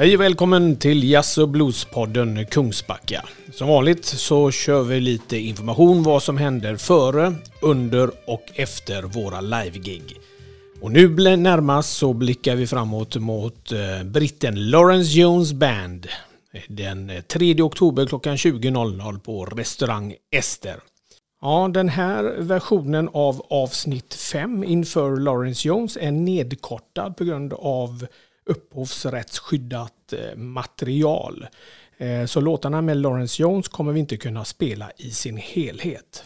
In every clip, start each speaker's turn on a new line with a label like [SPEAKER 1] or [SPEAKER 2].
[SPEAKER 1] Hej och välkommen till Jazz och Blues-podden Kungsbacka. Som vanligt så kör vi lite information vad som händer före, under och efter våra live-gig. Och nu närmast så blickar vi framåt mot eh, britten Lawrence Jones Band den eh, 3 oktober klockan 20.00 på restaurang Ester. Ja, den här versionen av avsnitt 5 inför Lawrence Jones är nedkortad på grund av upphovsrättsskyddat eh, material. Eh, så låtarna med Lawrence Jones kommer vi inte kunna spela i sin helhet.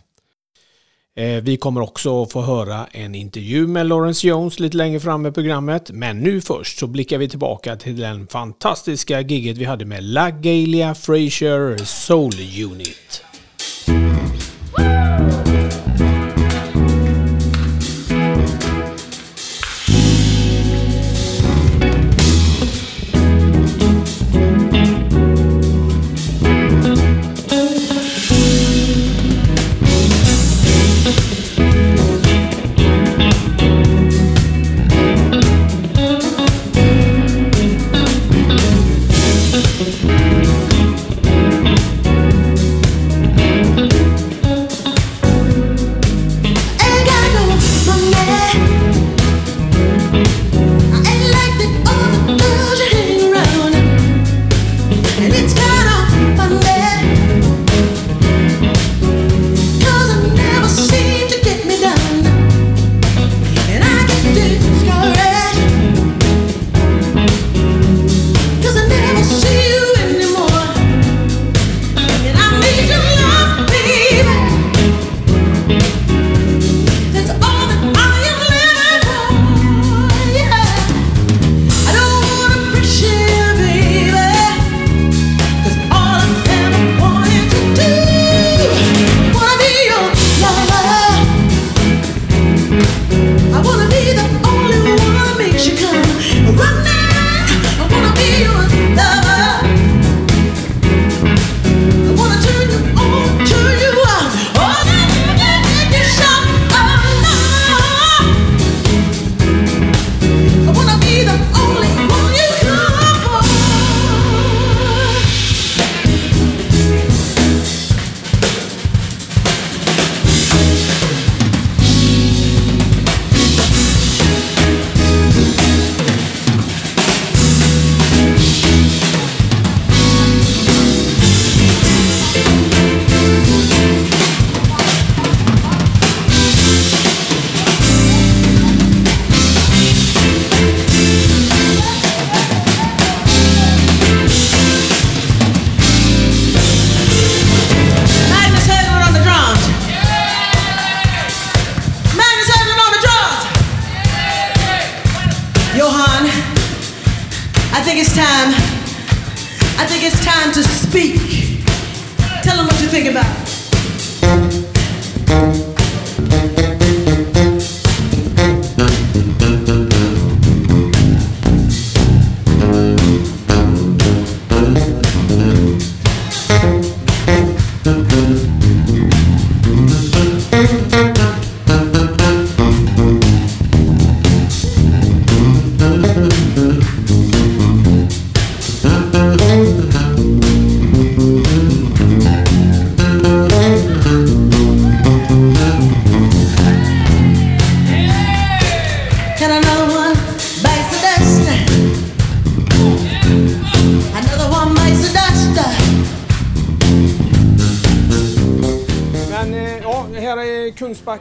[SPEAKER 1] Eh, vi kommer också få höra en intervju med Lawrence Jones lite längre fram i programmet. Men nu först så blickar vi tillbaka till den fantastiska giget vi hade med LaGalia Frazier Soul Unit.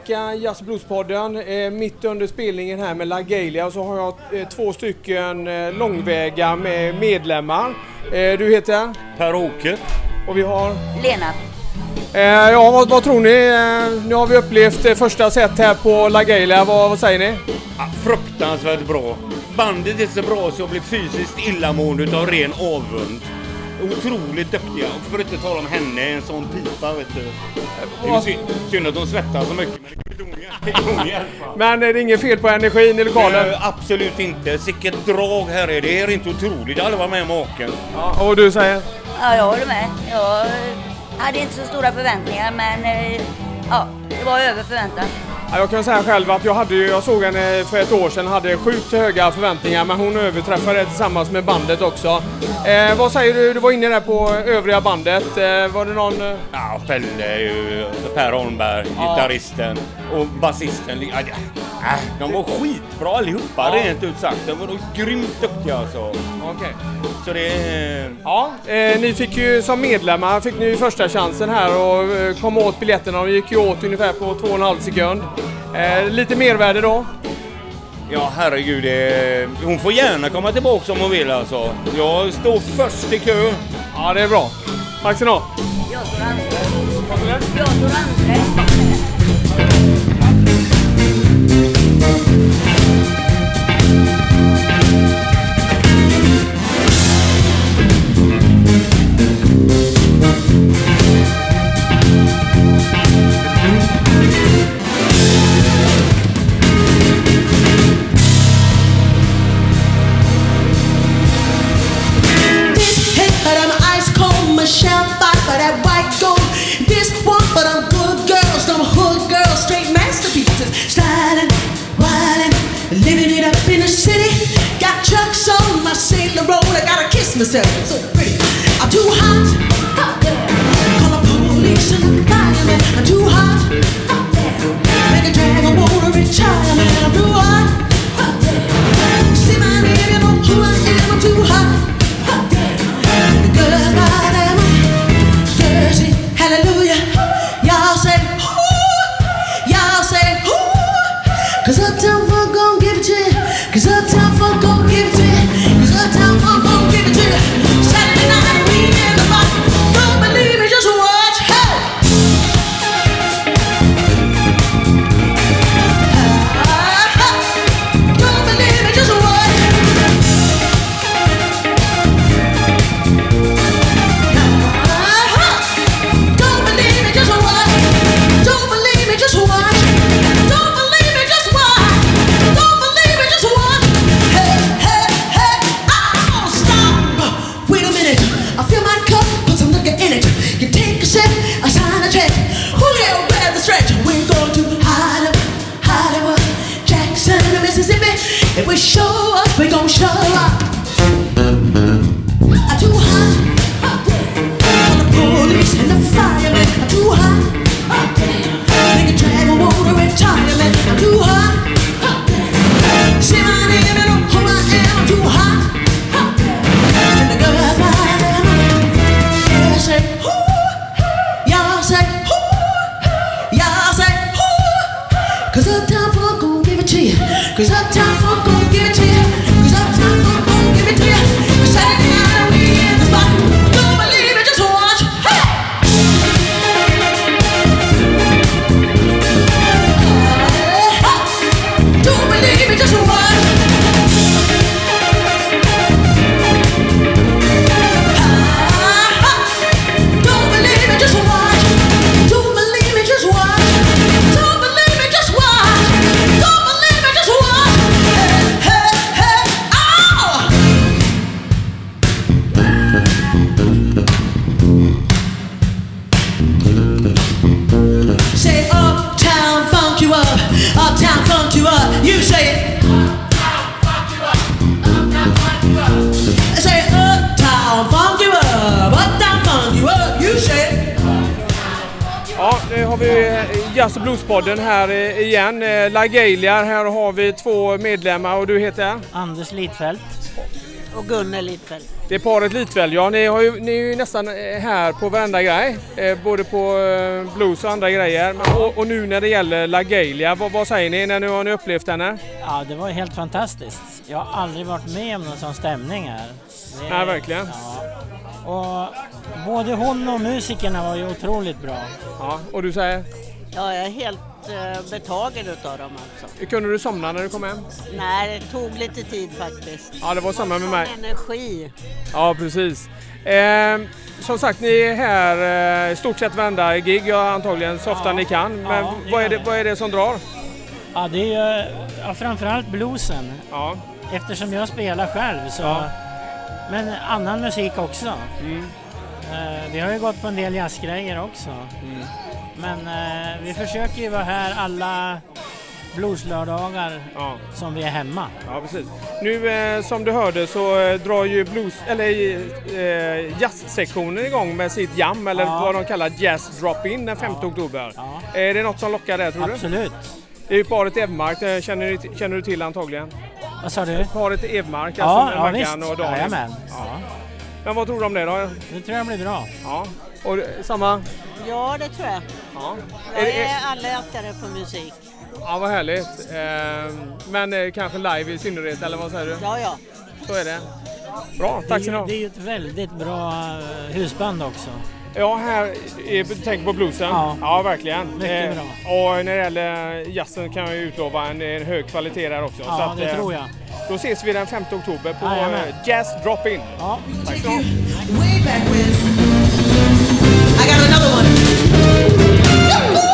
[SPEAKER 1] Kungsbacka Jazz Blues-podden. Eh, mitt under spelningen här med LaGalia så har jag eh, två stycken eh, långväga med medlemmar. Eh, du heter?
[SPEAKER 2] Per-Åke.
[SPEAKER 1] Och vi har?
[SPEAKER 3] Lena.
[SPEAKER 1] Eh, ja, vad, vad, tror ni? Eh, nu har vi upplevt första set här på LaGalia. Vad, vad säger ni?
[SPEAKER 2] Ja, fruktansvärt bra. Bandet är så bra så jag blir fysiskt illamående av ren avund otroligt duktiga. Och för att inte tala om henne, en sån pipa vet du. Det är synd, synd att de svettas så mycket
[SPEAKER 1] men är det inget fel på energin i lokalen?
[SPEAKER 2] Nej, absolut inte. Sicket drag här är det. Är inte otroligt. Jag har aldrig varit med om maken.
[SPEAKER 1] Ja, och du säger?
[SPEAKER 3] Ja, jag håller med. Jag hade inte så stora förväntningar men eh, ja, det var över förväntan.
[SPEAKER 4] Ja, jag kan säga själv att jag, hade jag såg henne för ett år sedan, hade sjukt höga förväntningar men hon överträffade det tillsammans med bandet också. Eh, vad säger du, du var inne där på övriga bandet, eh, var det någon... eh,
[SPEAKER 2] Ja, Pelle är ju Per Holmberg,
[SPEAKER 4] Ja.
[SPEAKER 2] gitarristen och basisten. Äh, de var skitbra allihopa,
[SPEAKER 4] Ja.
[SPEAKER 2] rent ut sagt. De var grymt duktiga alltså.
[SPEAKER 4] Okej.
[SPEAKER 2] Så det är...
[SPEAKER 4] Ja, eh, ni fick ju som medlemmar fick ni första chansen här och eh, komma åt biljetterna. De gick ju åt ungefär på två och en halv sekund. Eh, lite mervärde då.
[SPEAKER 2] Ja, herregud. Det... Hon får gärna komma tillbaka om hon vill alltså. Jag står först i kö.
[SPEAKER 4] Ja, det är bra. Tack ska ni ha.
[SPEAKER 3] Jag står andra. Jag står andra.
[SPEAKER 5] I gotta kiss myself, so pretty. I'm too hot. Call the police and fireman. I'm too hot. Make a dragon wanna retire. I'm too hot. See my name, you know who I am. I'm too hot.
[SPEAKER 4] Bluespodden här eh, igen. Eh, LaGalia, här har vi två medlemmar och du heter?
[SPEAKER 6] Anders Litfeldt. Och Gunnel Litfeldt.
[SPEAKER 4] Det är paret Litväl, ja. Ni, har ju, ni är ju nästan eh, här på varenda grej. Både på blues och andra grejer. Och, och nu när det gäller LaGalia, vad, vad säger ni när nu har ni upplevt henne?
[SPEAKER 6] Ja, det var helt fantastiskt. Jag har aldrig varit med om någon sån stämning här. Det-
[SPEAKER 4] Nej, verkligen.
[SPEAKER 6] Ja. Och både hon och musikerna var ju otroligt bra.
[SPEAKER 4] Ja, och du säger?
[SPEAKER 7] Ja, jag är helt eh, betagen utav dem alltså.
[SPEAKER 4] Kunde du somna när du kom hem?
[SPEAKER 7] Nej, det tog lite tid faktiskt.
[SPEAKER 4] Ja, det var samma med mig.
[SPEAKER 7] Energi.
[SPEAKER 4] Ja, precis. Eh, som sagt, ni är här eh, i stort sett varenda gig, ja, antagligen så ofta
[SPEAKER 6] Ja.
[SPEAKER 4] ni kan. Men
[SPEAKER 6] Ja, det
[SPEAKER 4] vad, är
[SPEAKER 6] gör
[SPEAKER 4] det,
[SPEAKER 6] vi.
[SPEAKER 4] vad är det som drar?
[SPEAKER 6] Ja, det är ju ja, framförallt bluesen.
[SPEAKER 4] Ja,
[SPEAKER 6] Eftersom jag spelar själv så...
[SPEAKER 4] Ja.
[SPEAKER 6] Men annan musik också. Eh, vi har ju gått på en del jazzgrejer också. Men eh, vi försöker ju vara här alla blueslördagar
[SPEAKER 4] Ja.
[SPEAKER 6] som vi är hemma.
[SPEAKER 4] Ja, precis. Nu eh, som du hörde så eh, drar ju blues, eller eh, jazzsektionen igång med sitt jam eller
[SPEAKER 6] Ja.
[SPEAKER 4] vad de kallar jazz drop-in den 5 oktober.
[SPEAKER 6] Ja.
[SPEAKER 4] Är det något som lockar där tror du?
[SPEAKER 6] Absolut.
[SPEAKER 4] Det är ju paret Evmark, eh, känner du, känner du till antagligen?
[SPEAKER 6] Vad sa du?
[SPEAKER 4] Paret Evmark,
[SPEAKER 6] Ja,
[SPEAKER 4] alltså
[SPEAKER 6] ja
[SPEAKER 4] Maggan
[SPEAKER 6] visst.
[SPEAKER 4] och Daniel.
[SPEAKER 6] Jajamän.
[SPEAKER 4] Ja.
[SPEAKER 6] Ja.
[SPEAKER 4] Men vad tror du om det då?
[SPEAKER 6] Det tror jag blir bra.
[SPEAKER 4] Ja. Och samma?
[SPEAKER 7] Ja, det tror jag.
[SPEAKER 4] Ja.
[SPEAKER 7] Jag
[SPEAKER 4] Är
[SPEAKER 7] är allätare på musik.
[SPEAKER 4] Ja, vad härligt. Eh, men eh, kanske live i synnerhet, eller vad säger du?
[SPEAKER 7] Ja, ja.
[SPEAKER 4] Så är det. Bra,
[SPEAKER 6] Det är,
[SPEAKER 4] tack så
[SPEAKER 6] ju,
[SPEAKER 4] ni
[SPEAKER 6] det är
[SPEAKER 4] ha.
[SPEAKER 6] ju ett väldigt bra eh, husband också.
[SPEAKER 4] Ja, här tänker på bluesen?
[SPEAKER 6] Ja.
[SPEAKER 4] verkligen. Eh,
[SPEAKER 6] Mycket
[SPEAKER 4] Och när det gäller jazzen kan jag ju utlova en, en hög kvalitet där också.
[SPEAKER 6] Ja,
[SPEAKER 4] så att,
[SPEAKER 6] det
[SPEAKER 4] eh,
[SPEAKER 6] tror jag.
[SPEAKER 4] Då ses vi den 5 oktober på
[SPEAKER 6] Jajamän.
[SPEAKER 4] Jazz Drop-In.
[SPEAKER 6] Ja.
[SPEAKER 4] Tack så mycket.
[SPEAKER 5] Oh.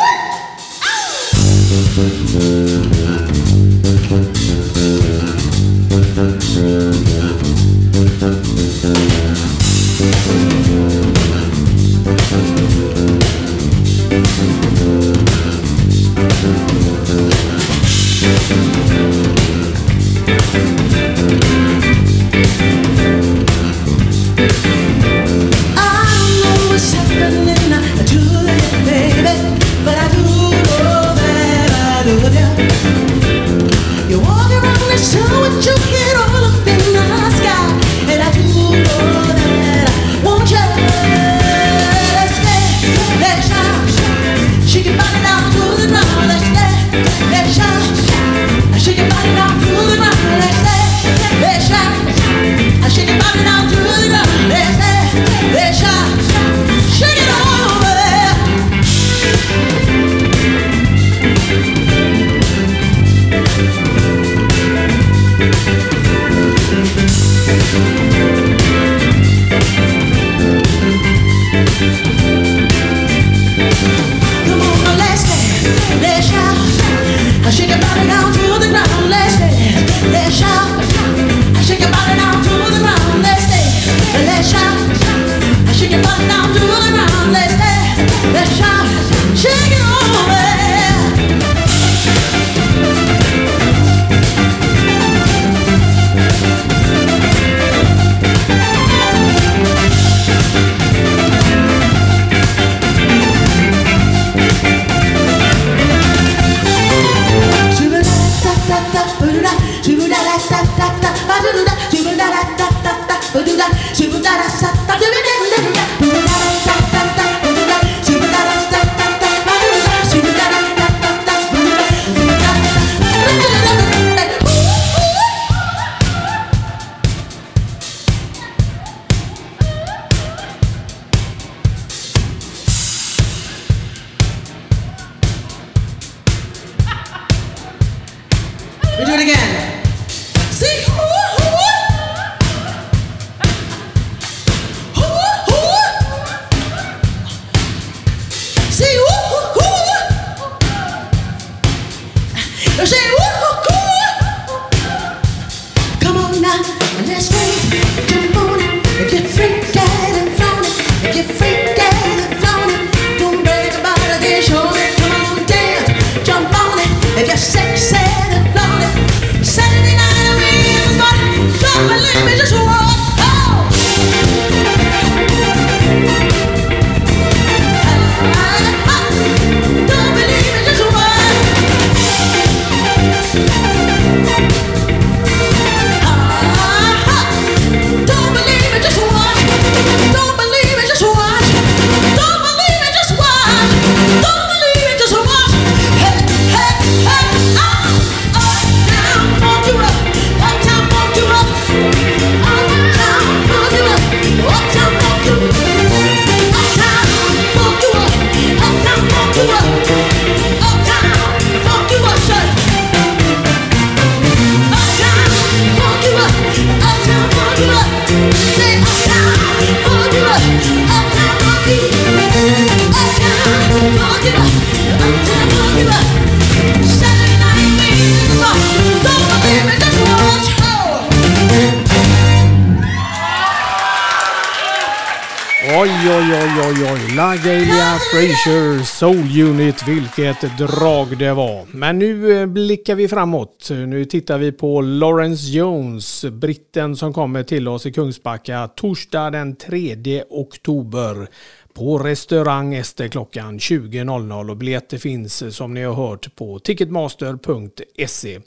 [SPEAKER 1] Oj, oj, oj, oj. LaGalia Frazier Soul Unit, vilket drag det var. Men nu eh, blickar vi framåt. Nu tittar vi på Lawrence Jones, britten som kommer till oss i Kungsbacka torsdag den 3 oktober på restaurang Ester klockan 20.00 och biljetter finns eh, som ni har hört på ticketmaster.se.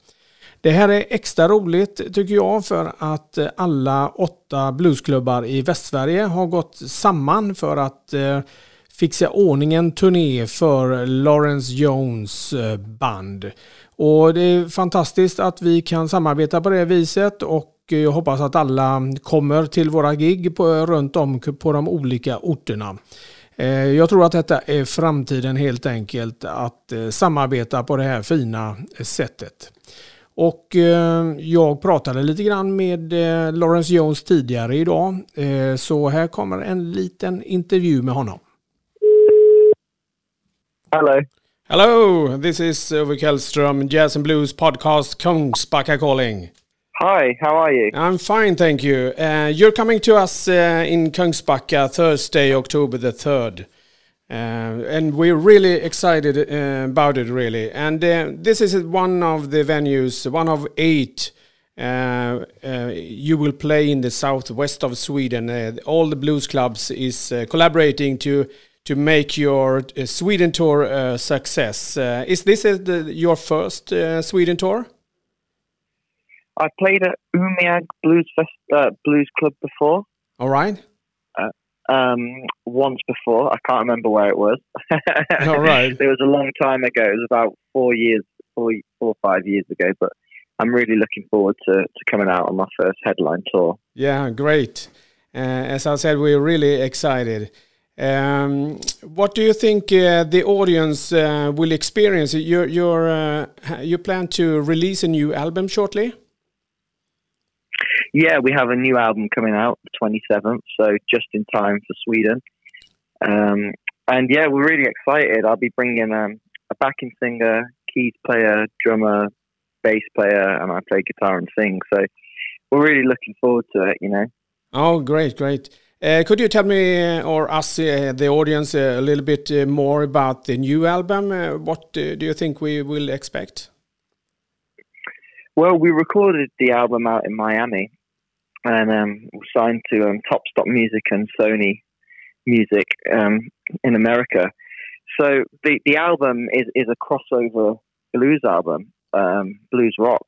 [SPEAKER 1] Det här är extra roligt tycker jag för att eh, alla åtta bluesklubbar i Västsverige har gått samman för att eh, fixa ordning en turné för Lawrence Jones eh, band. Och det är fantastiskt att vi kan samarbeta på det viset och eh, jag hoppas att alla kommer till våra gig på, runt om på de olika orterna. Jag tror att detta är framtiden helt enkelt att samarbeta på det här fina sättet. Och eh, jag pratade lite grann med eh, Lawrence Jones tidigare idag. Eh, så här kommer en liten intervju med honom.
[SPEAKER 8] Hello.
[SPEAKER 1] Hello, this is Ove Källström, Jazz and Blues podcast, Kungsbacka calling.
[SPEAKER 8] Hi, how are you?
[SPEAKER 1] I'm fine, thank you. Uh, you're coming to us uh, in Kungsbacka Thursday, October the 3rd. Uh, and we're really excited uh, about it, really. And uh, this is one of the venues, one of eight. Uh, uh, you will play in the southwest of Sweden. Uh, all the blues clubs is collaborating to to make your Sweden tour a success. is this the, your first Sweden tour?
[SPEAKER 8] I played at Umeå Blues Fest, Blues Club before.
[SPEAKER 1] All right
[SPEAKER 8] um, once before. I can't remember where it was.
[SPEAKER 1] All right.
[SPEAKER 8] it was a long time ago. It was about four years, four, four or five years ago. But I'm really looking forward to, to coming out on my first headline tour.
[SPEAKER 1] Yeah, great. Uh, as I said, we're really excited. Um, what do you think uh, the audience uh, will experience? You uh, you plan to release a new album shortly?
[SPEAKER 8] Yeah, we have a new album coming out the 27th, so just in time for Sweden. Um, and yeah, we're really excited. I'll be bringing um, a backing singer, keys player, drummer, bass player, and I play guitar and sing. So we're really looking forward to it, you know.
[SPEAKER 1] Oh, great, great. Uh, could you tell me uh, or us, uh, the audience, uh, a little bit uh, more about the new album? Uh, what do you think we will expect?
[SPEAKER 8] Well, we recorded the album out in Miami, and um, signed to um, Top Stop Music and Sony Music um, in America. So the the album is is a crossover blues album, um, blues rock.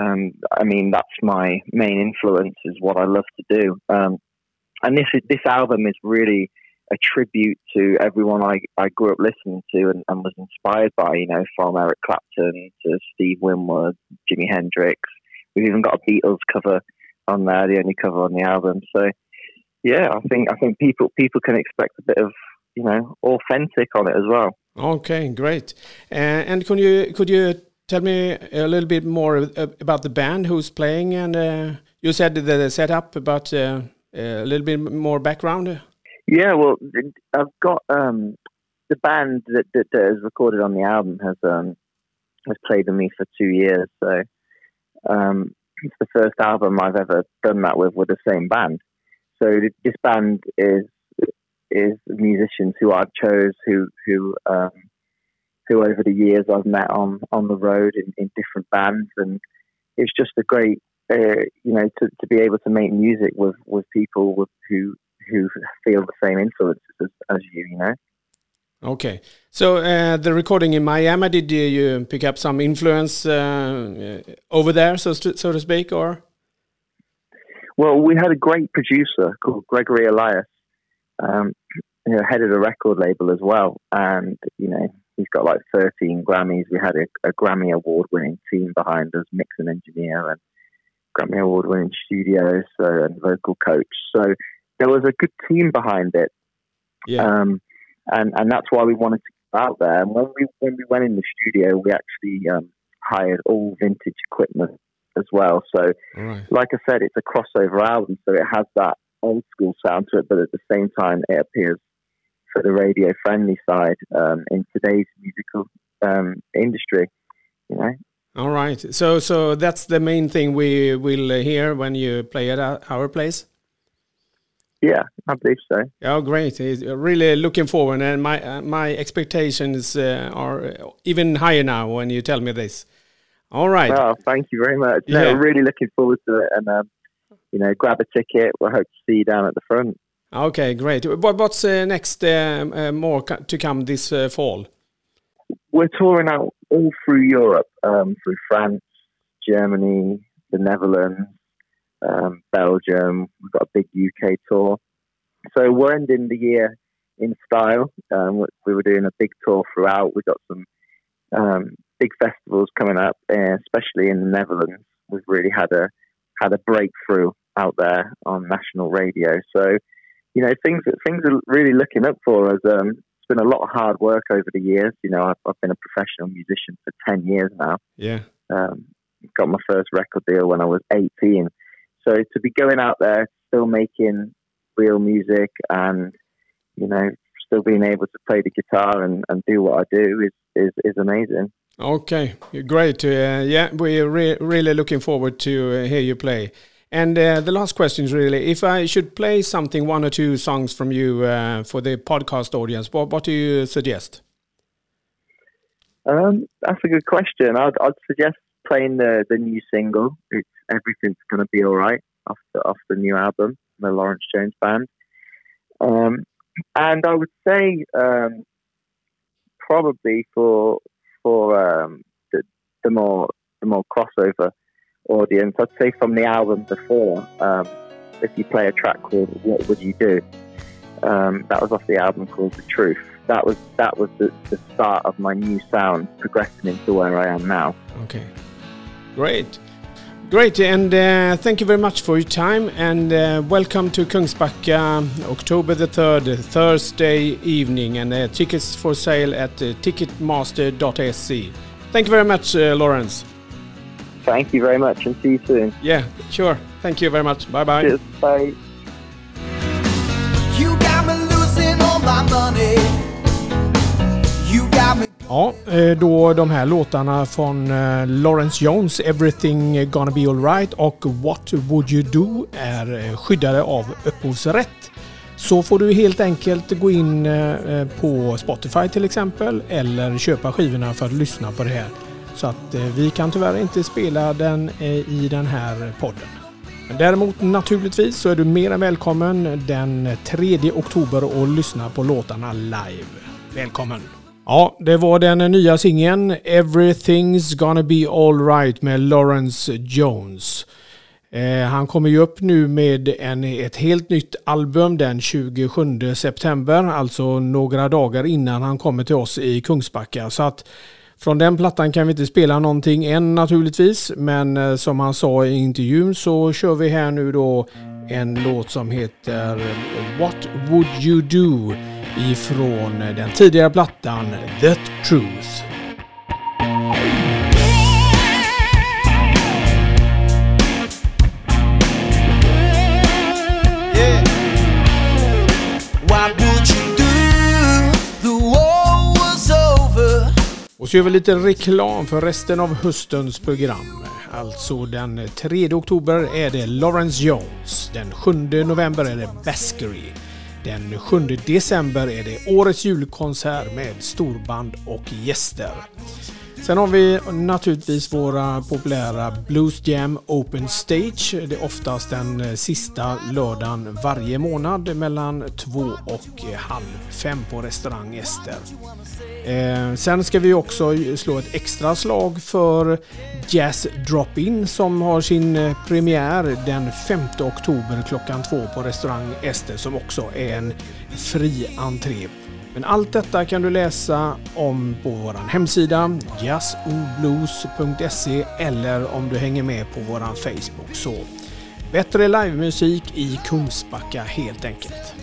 [SPEAKER 8] Um, I mean, that's my main influence. Is what I love to do. Um, and this is, this album is really a tribute to everyone I, I grew up listening to and, and was inspired by. You know, from Eric Clapton to Steve Winwood, Jimi Hendrix. We've even got a Beatles cover on there, the only cover on the album. So yeah, I think I think people people can expect a bit of you know authentic on it as well.
[SPEAKER 1] Okay, great. Uh, and could you could you tell me a little bit more about the band who's playing? And uh, you said the setup, but uh, a little bit more background.
[SPEAKER 8] Yeah, well, I've got um, the band that, that, that is recorded on the album has um, has played with me for two years. So um, it's the first album I've ever done that with with the same band. So this band is is musicians who I chose who who um, who over the years I've met on on the road in, in different bands, and it's just a great uh, you know to, to be able to make music with with people with, who who feel the same influences as, as you, you know.
[SPEAKER 1] Okay, so uh, the recording in Miami, did you pick up some influence uh, over there, so to, so to speak, or?
[SPEAKER 8] Well, we had a great producer called Gregory Elias, um, you know, head of the record label as well, and you know he's got like 13 Grammys. We had a, a Grammy award-winning team behind us, mix and engineer, and Grammy award-winning studios so, and vocal coach. So there was a good team behind it.
[SPEAKER 1] Yeah.
[SPEAKER 8] Um, and and that's why we wanted to go out there. And when we when we went in the studio, we actually um, hired all vintage equipment as well. So,
[SPEAKER 1] right.
[SPEAKER 8] like I said, it's a crossover album, so it has that old school sound to it, but at the same time, it appears for the radio friendly side um, in today's musical um, industry. You know.
[SPEAKER 1] All right. So so that's the main thing we will hear when you play at our place.
[SPEAKER 8] Yeah, I believe so.
[SPEAKER 1] Oh, great. It's really looking forward, and my uh, my expectations uh, are even higher now when you tell me this. All right.
[SPEAKER 8] Oh, thank you very much. No,
[SPEAKER 1] Yeah.
[SPEAKER 8] really looking forward to it, and um, you know, grab a ticket. We'll hope to see you down at the front.
[SPEAKER 1] Okay, great. What, what's uh, next? Um, uh, more to come this uh, fall.
[SPEAKER 8] We're touring out all through Europe, um, through France, Germany, the Netherlands, um, Belgium. We've got a big UK tour. So we're ending the year in style. Um, we- we were doing a big tour throughout. We've got some um, big festivals coming up, uh, especially in the Netherlands. We've really had a had a breakthrough out there on national radio. So, you know, things things are really looking up for us. Um, it's been a lot of hard work over the years. You know, I've, I've been a professional musician for ten years now.
[SPEAKER 1] Yeah.
[SPEAKER 8] Um, got my first record deal when I was 18. So to be going out there, still making real music and, you know, still being able to play the guitar and, and do what I do is, is, is amazing.
[SPEAKER 1] Okay, great. Uh, yeah, we're re really looking forward to uh, hear you play. And uh, the last question is really, if I should play something, one or two songs from you uh, for the podcast audience, what, what do you suggest?
[SPEAKER 8] Um, that's a good question. I'd, I'd suggest playing the, the new single. It's Everything's Gonna Be Alright off the, off the new album, the Lawrence Jones Band. Um, and I would say um, probably for for um, the, the more the more crossover audience, I'd say from the album before. Um, if you play a track called "What Would You Do," um, that was off the album called "The Truth." That was that was the, the start of my new sound, progressing into where I am now.
[SPEAKER 1] Okay, great. Great, and uh, thank you very much for your time and uh, welcome to Kungsbacka, October the 3rd, Thursday evening, and uh, tickets for sale at uh, ticketmaster.se. Thank you very much, uh, Lawrence.
[SPEAKER 8] Thank you very much, and see you soon.
[SPEAKER 1] Yeah, sure. Thank you very much. Bye bye.
[SPEAKER 8] Cheers. Bye.
[SPEAKER 1] Ja, eh, då de här låtarna från eh, Lawrence Jones, Everything Gonna Be Alright och What Would You Do är eh, skyddade av upphovsrätt. Så får du helt enkelt gå in på Spotify till exempel eller köpa skivorna för att lyssna på det här. Så att vi kan tyvärr inte spela den i den här podden. Däremot naturligtvis så är du mer än välkommen den 3 oktober och lyssna på låtarna live. Välkommen! Ja, det var den nya singeln Everything's gonna be alright med Lawrence Jones. Eh, han kommer ju upp nu med en, ett helt nytt album den 27 september, alltså några dagar innan han kommer till oss i Kungsbacka. Så att från den plattan kan vi inte spela någonting än naturligtvis, men eh, som han sa i intervjun så kör vi här nu då en låt som heter What Would You Do ifrån den tidigare plattan The Truth. Och så gör vi lite reklam för resten av höstens program. Alltså den 3 oktober är det Lawrence Jones. Den 7 november är det Baskery. Den 7 december är det årets julkonsert med storband och gäster. Sen har vi naturligtvis våra populära Blues Jam Open Stage. Det är oftast den eh, sista lördagen varje månad mellan två och eh, halv fem på restaurang Ester. Eh, sen ska vi också slå ett extra slag för Jazz Drop-In som har sin eh, premiär den 5 oktober klockan två på restaurang Ester som också är en fri entré. Men allt detta kan du läsa om på vår hemsida jazzoblues.se eller om du hänger med på vår Facebook. Så bättre livemusik i Kungsbacka helt enkelt.